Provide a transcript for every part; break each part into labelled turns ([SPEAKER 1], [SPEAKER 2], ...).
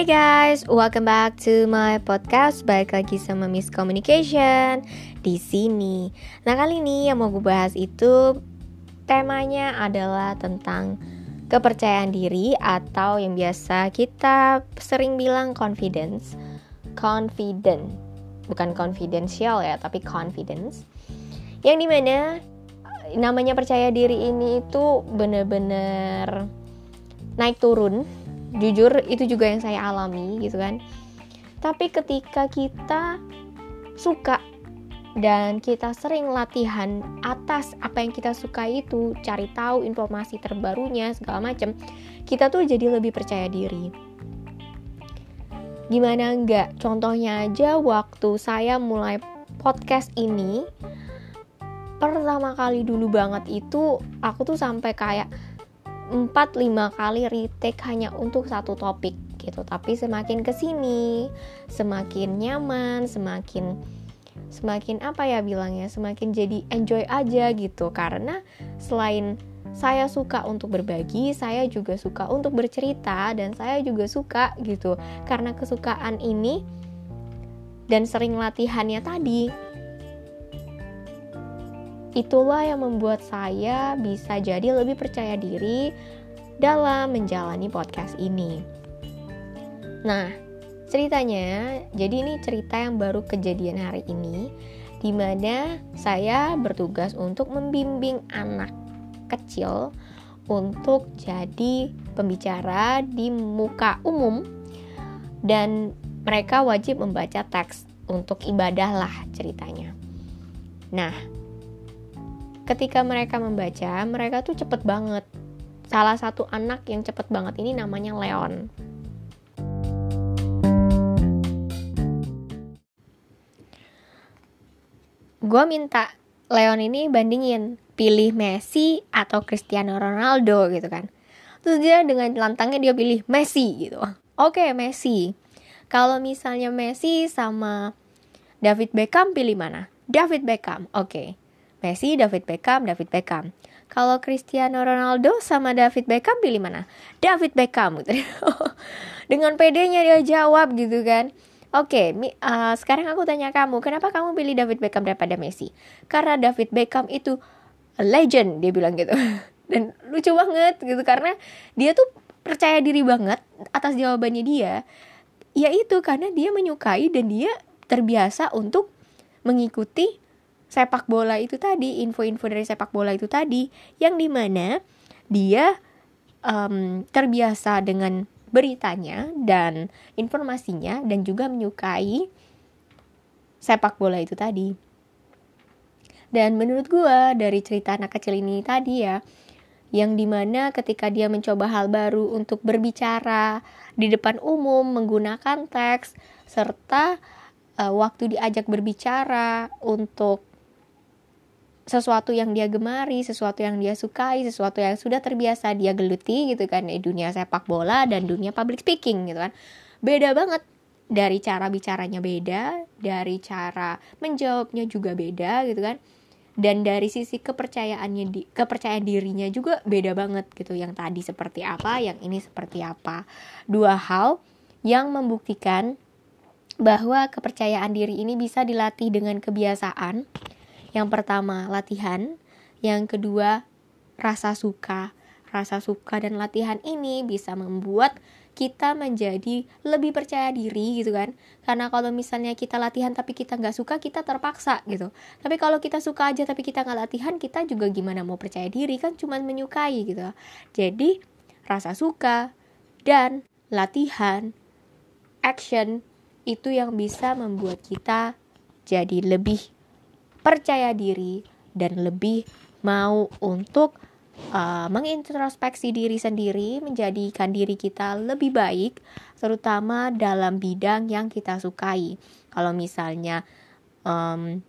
[SPEAKER 1] Hai guys, welcome back to my podcast. Balik lagi sama Miss Communication di sini. Nah kali ini yang mau gue bahas itu temanya adalah tentang kepercayaan diri atau yang biasa kita sering bilang confidence. Confident, bukan confidential ya, tapi confidence. Yang di mana namanya percaya diri ini itu bener-bener naik turun jujur itu juga yang saya alami gitu kan. Tapi ketika kita suka dan kita sering latihan atas apa yang kita suka itu cari tahu informasi terbarunya segala macam kita tuh jadi lebih percaya diri. Gimana enggak? Contohnya aja waktu saya mulai podcast ini pertama kali dulu banget itu aku tuh sampai kayak 4-5 kali retake hanya untuk satu topik gitu tapi semakin ke sini semakin nyaman semakin semakin apa ya bilangnya semakin jadi enjoy aja gitu karena selain saya suka untuk berbagi, saya juga suka untuk bercerita dan saya juga suka gitu. Karena kesukaan ini dan sering latihannya tadi, Itulah yang membuat saya bisa jadi lebih percaya diri dalam menjalani podcast ini. Nah, ceritanya, jadi ini cerita yang baru kejadian hari ini, di mana saya bertugas untuk membimbing anak kecil untuk jadi pembicara di muka umum dan mereka wajib membaca teks untuk ibadah lah ceritanya. Nah, ketika mereka membaca mereka tuh cepet banget. Salah satu anak yang cepet banget ini namanya Leon. Gue minta Leon ini bandingin pilih Messi atau Cristiano Ronaldo gitu kan. Terus dia dengan lantangnya dia pilih Messi gitu. Oke Messi. Kalau misalnya Messi sama David Beckham pilih mana? David Beckham oke. okay. Messi, David Beckham, David Beckham. Kalau Cristiano Ronaldo sama David Beckham pilih mana? David Beckham. Dengan pedenya dia jawab gitu kan. Oke, okay, uh, sekarang aku tanya kamu, kenapa kamu pilih David Beckham daripada Messi? Karena David Beckham itu legend, dia bilang gitu. Dan lucu banget gitu karena dia tuh percaya diri banget atas jawabannya dia. Yaitu karena dia menyukai dan dia terbiasa untuk mengikuti sepak bola itu tadi, info-info dari sepak bola itu tadi, yang di mana dia um, terbiasa dengan beritanya dan informasinya dan juga menyukai sepak bola itu tadi. Dan menurut gue dari cerita anak kecil ini tadi ya, yang di mana ketika dia mencoba hal baru untuk berbicara di depan umum menggunakan teks serta uh, waktu diajak berbicara untuk sesuatu yang dia gemari, sesuatu yang dia sukai, sesuatu yang sudah terbiasa dia geluti gitu kan di dunia sepak bola dan dunia public speaking gitu kan. Beda banget dari cara bicaranya beda, dari cara menjawabnya juga beda gitu kan. Dan dari sisi kepercayaannya di kepercayaan dirinya juga beda banget gitu. Yang tadi seperti apa, yang ini seperti apa. Dua hal yang membuktikan bahwa kepercayaan diri ini bisa dilatih dengan kebiasaan yang pertama, latihan. Yang kedua, rasa suka. Rasa suka dan latihan ini bisa membuat kita menjadi lebih percaya diri gitu kan karena kalau misalnya kita latihan tapi kita nggak suka kita terpaksa gitu tapi kalau kita suka aja tapi kita nggak latihan kita juga gimana mau percaya diri kan cuma menyukai gitu jadi rasa suka dan latihan action itu yang bisa membuat kita jadi lebih percaya diri dan lebih mau untuk uh, mengintrospeksi diri sendiri, menjadikan diri kita lebih baik, terutama dalam bidang yang kita sukai. Kalau misalnya um,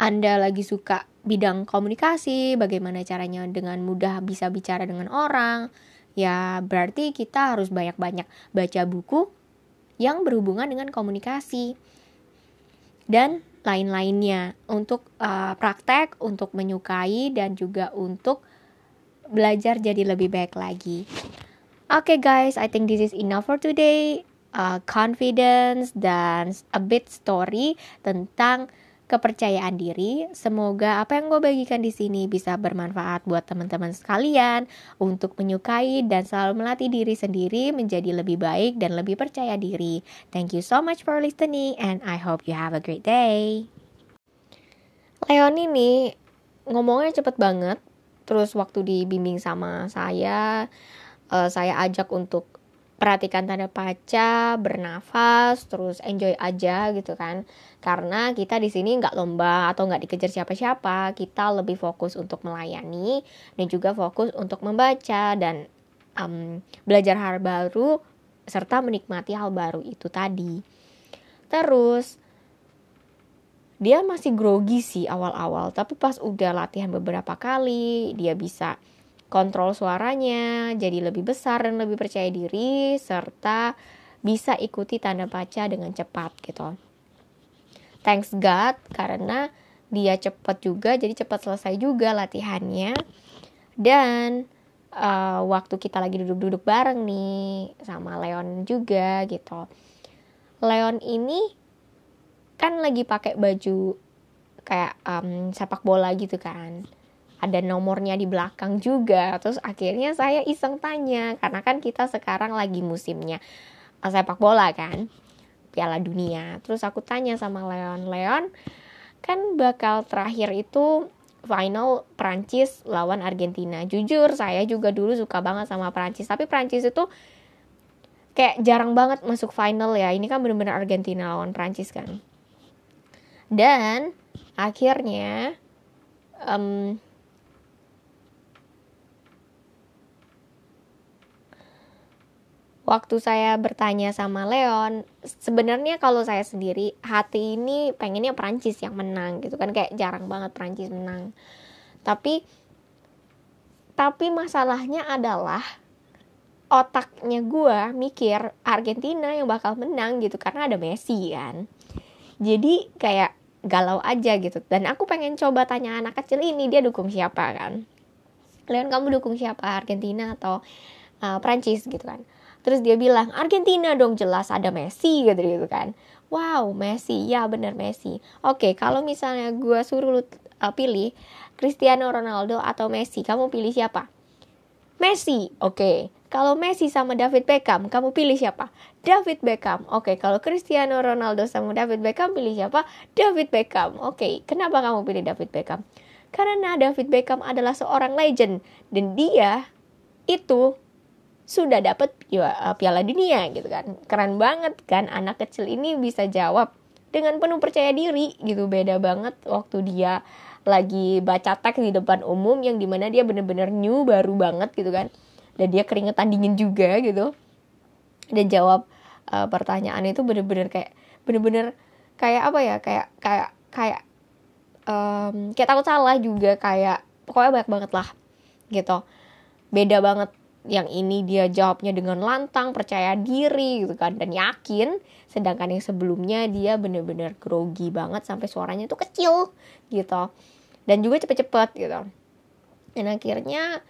[SPEAKER 1] Anda lagi suka bidang komunikasi, bagaimana caranya dengan mudah bisa bicara dengan orang, ya berarti kita harus banyak-banyak baca buku yang berhubungan dengan komunikasi dan lain-lainnya untuk uh, praktek, untuk menyukai dan juga untuk belajar jadi lebih baik lagi. Oke okay guys, I think this is enough for today. Uh, confidence dan a bit story tentang kepercayaan diri. Semoga apa yang gue bagikan di sini bisa bermanfaat buat teman-teman sekalian untuk menyukai dan selalu melatih diri sendiri menjadi lebih baik dan lebih percaya diri. Thank you so much for listening and I hope you have a great day. Leon ini ngomongnya cepet banget. Terus waktu dibimbing sama saya, uh, saya ajak untuk perhatikan tanda baca, bernafas, terus enjoy aja gitu kan. Karena kita di sini nggak lomba atau nggak dikejar siapa-siapa, kita lebih fokus untuk melayani dan juga fokus untuk membaca dan um, belajar hal baru serta menikmati hal baru itu tadi. Terus dia masih grogi sih awal-awal, tapi pas udah latihan beberapa kali, dia bisa kontrol suaranya jadi lebih besar dan lebih percaya diri serta bisa ikuti tanda baca dengan cepat gitu. Thanks God karena dia cepat juga jadi cepat selesai juga latihannya dan uh, waktu kita lagi duduk-duduk bareng nih sama Leon juga gitu. Leon ini kan lagi pakai baju kayak um, sepak bola gitu kan ada nomornya di belakang juga. Terus akhirnya saya iseng tanya karena kan kita sekarang lagi musimnya uh, sepak bola kan Piala Dunia. Terus aku tanya sama Leon Leon kan bakal terakhir itu final Prancis lawan Argentina. Jujur saya juga dulu suka banget sama Prancis tapi Prancis itu kayak jarang banget masuk final ya. Ini kan bener-bener Argentina lawan Prancis kan. Dan akhirnya um, waktu saya bertanya sama Leon, sebenarnya kalau saya sendiri hati ini pengennya Prancis yang menang gitu kan kayak jarang banget Prancis menang. Tapi tapi masalahnya adalah otaknya gue mikir Argentina yang bakal menang gitu karena ada Messi kan. Jadi kayak galau aja gitu dan aku pengen coba tanya anak kecil ini dia dukung siapa kan. Leon kamu dukung siapa Argentina atau uh, Prancis gitu kan Terus dia bilang, Argentina dong jelas ada Messi gitu gitu kan. Wow, Messi. Ya bener Messi. Oke, kalau misalnya gue suruh lu uh, pilih Cristiano Ronaldo atau Messi, kamu pilih siapa? Messi. Oke. Kalau Messi sama David Beckham, kamu pilih siapa? David Beckham. Oke, kalau Cristiano Ronaldo sama David Beckham pilih siapa? David Beckham. Oke, kenapa kamu pilih David Beckham? Karena David Beckham adalah seorang legend dan dia itu sudah dapat eh, piala dunia gitu kan. Keren banget kan anak kecil ini bisa jawab dengan penuh percaya diri gitu. Beda banget waktu dia lagi baca teks di depan umum yang di mana dia bener-bener new baru banget gitu kan. Dan dia keringetan dingin juga gitu. Dan jawab uh, pertanyaan itu bener-bener kayak bener-bener kayak apa ya kayak kayak kayak um, kayak takut salah juga kayak pokoknya banyak banget lah gitu. Beda banget yang ini dia jawabnya dengan lantang, percaya diri gitu kan dan yakin, sedangkan yang sebelumnya dia bener-bener grogi banget sampai suaranya tuh kecil gitu. Dan juga cepet-cepet gitu. Dan akhirnya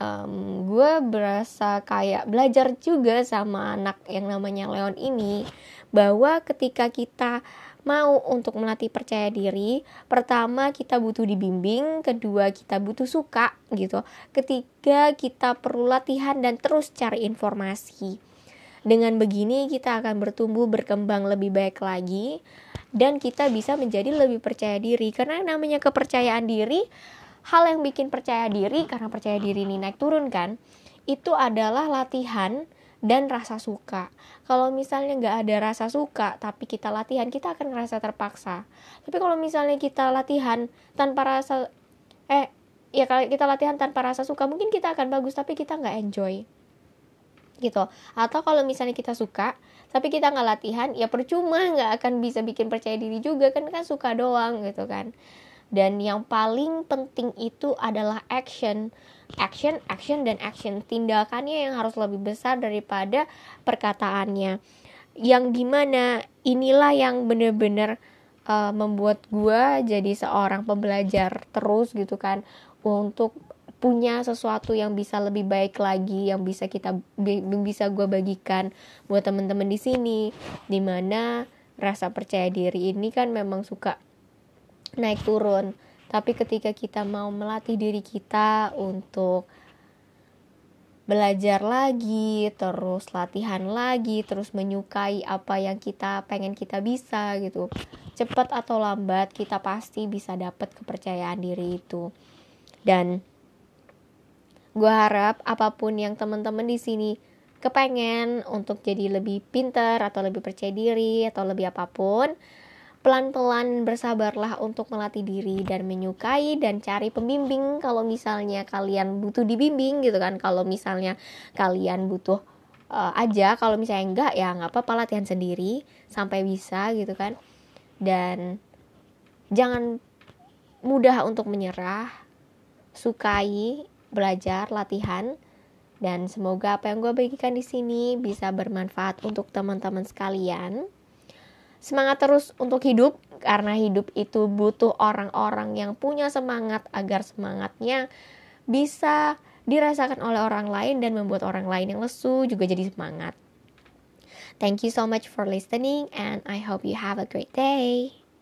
[SPEAKER 1] um, gue berasa kayak belajar juga sama anak yang namanya Leon ini bahwa ketika kita mau untuk melatih percaya diri, pertama kita butuh dibimbing, kedua kita butuh suka gitu. Ketiga kita perlu latihan dan terus cari informasi. Dengan begini kita akan bertumbuh berkembang lebih baik lagi dan kita bisa menjadi lebih percaya diri karena namanya kepercayaan diri hal yang bikin percaya diri karena percaya diri ini naik turun kan itu adalah latihan dan rasa suka. Kalau misalnya nggak ada rasa suka, tapi kita latihan, kita akan ngerasa terpaksa. Tapi kalau misalnya kita latihan tanpa rasa, eh, ya kalau kita latihan tanpa rasa suka, mungkin kita akan bagus, tapi kita nggak enjoy. Gitu. Atau kalau misalnya kita suka, tapi kita nggak latihan, ya percuma nggak akan bisa bikin percaya diri juga, kan kan suka doang gitu kan. Dan yang paling penting itu adalah action action, action, dan action. Tindakannya yang harus lebih besar daripada perkataannya. Yang di mana inilah yang bener-bener uh, membuat gue jadi seorang pembelajar terus gitu kan untuk punya sesuatu yang bisa lebih baik lagi yang bisa kita bisa gue bagikan buat temen-temen di sini di mana rasa percaya diri ini kan memang suka naik turun tapi ketika kita mau melatih diri kita untuk belajar lagi, terus latihan lagi, terus menyukai apa yang kita pengen kita bisa gitu. Cepat atau lambat kita pasti bisa dapat kepercayaan diri itu. Dan gue harap apa pun yang teman-teman di sini kepengen untuk jadi lebih pinter atau lebih percaya diri atau lebih apa pun, pelan-pelan bersabarlah untuk melatih diri dan menyukai dan cari pembimbing. Kalau misalnya kalian butuh dibimbing gitu kan kalau misalnya kalian butuh uh, aja kalau misalnya enggak ya nggak apa-apa latihan sendiri sampai bisa gitu kan. Dan jangan mudah untuk menyerah sukai belajar latihan. Dan semoga apa yang gue bagikan di sini bisa bermanfaat untuk teman-teman sekalian semangat terus untuk hidup karena hidup itu butuh orang-orang yang punya semangat agar semangatnya bisa dirasakan oleh orang lain dan membuat orang lain yang lesu juga jadi semangat. Thank you so much for listening and I hope you have a great day.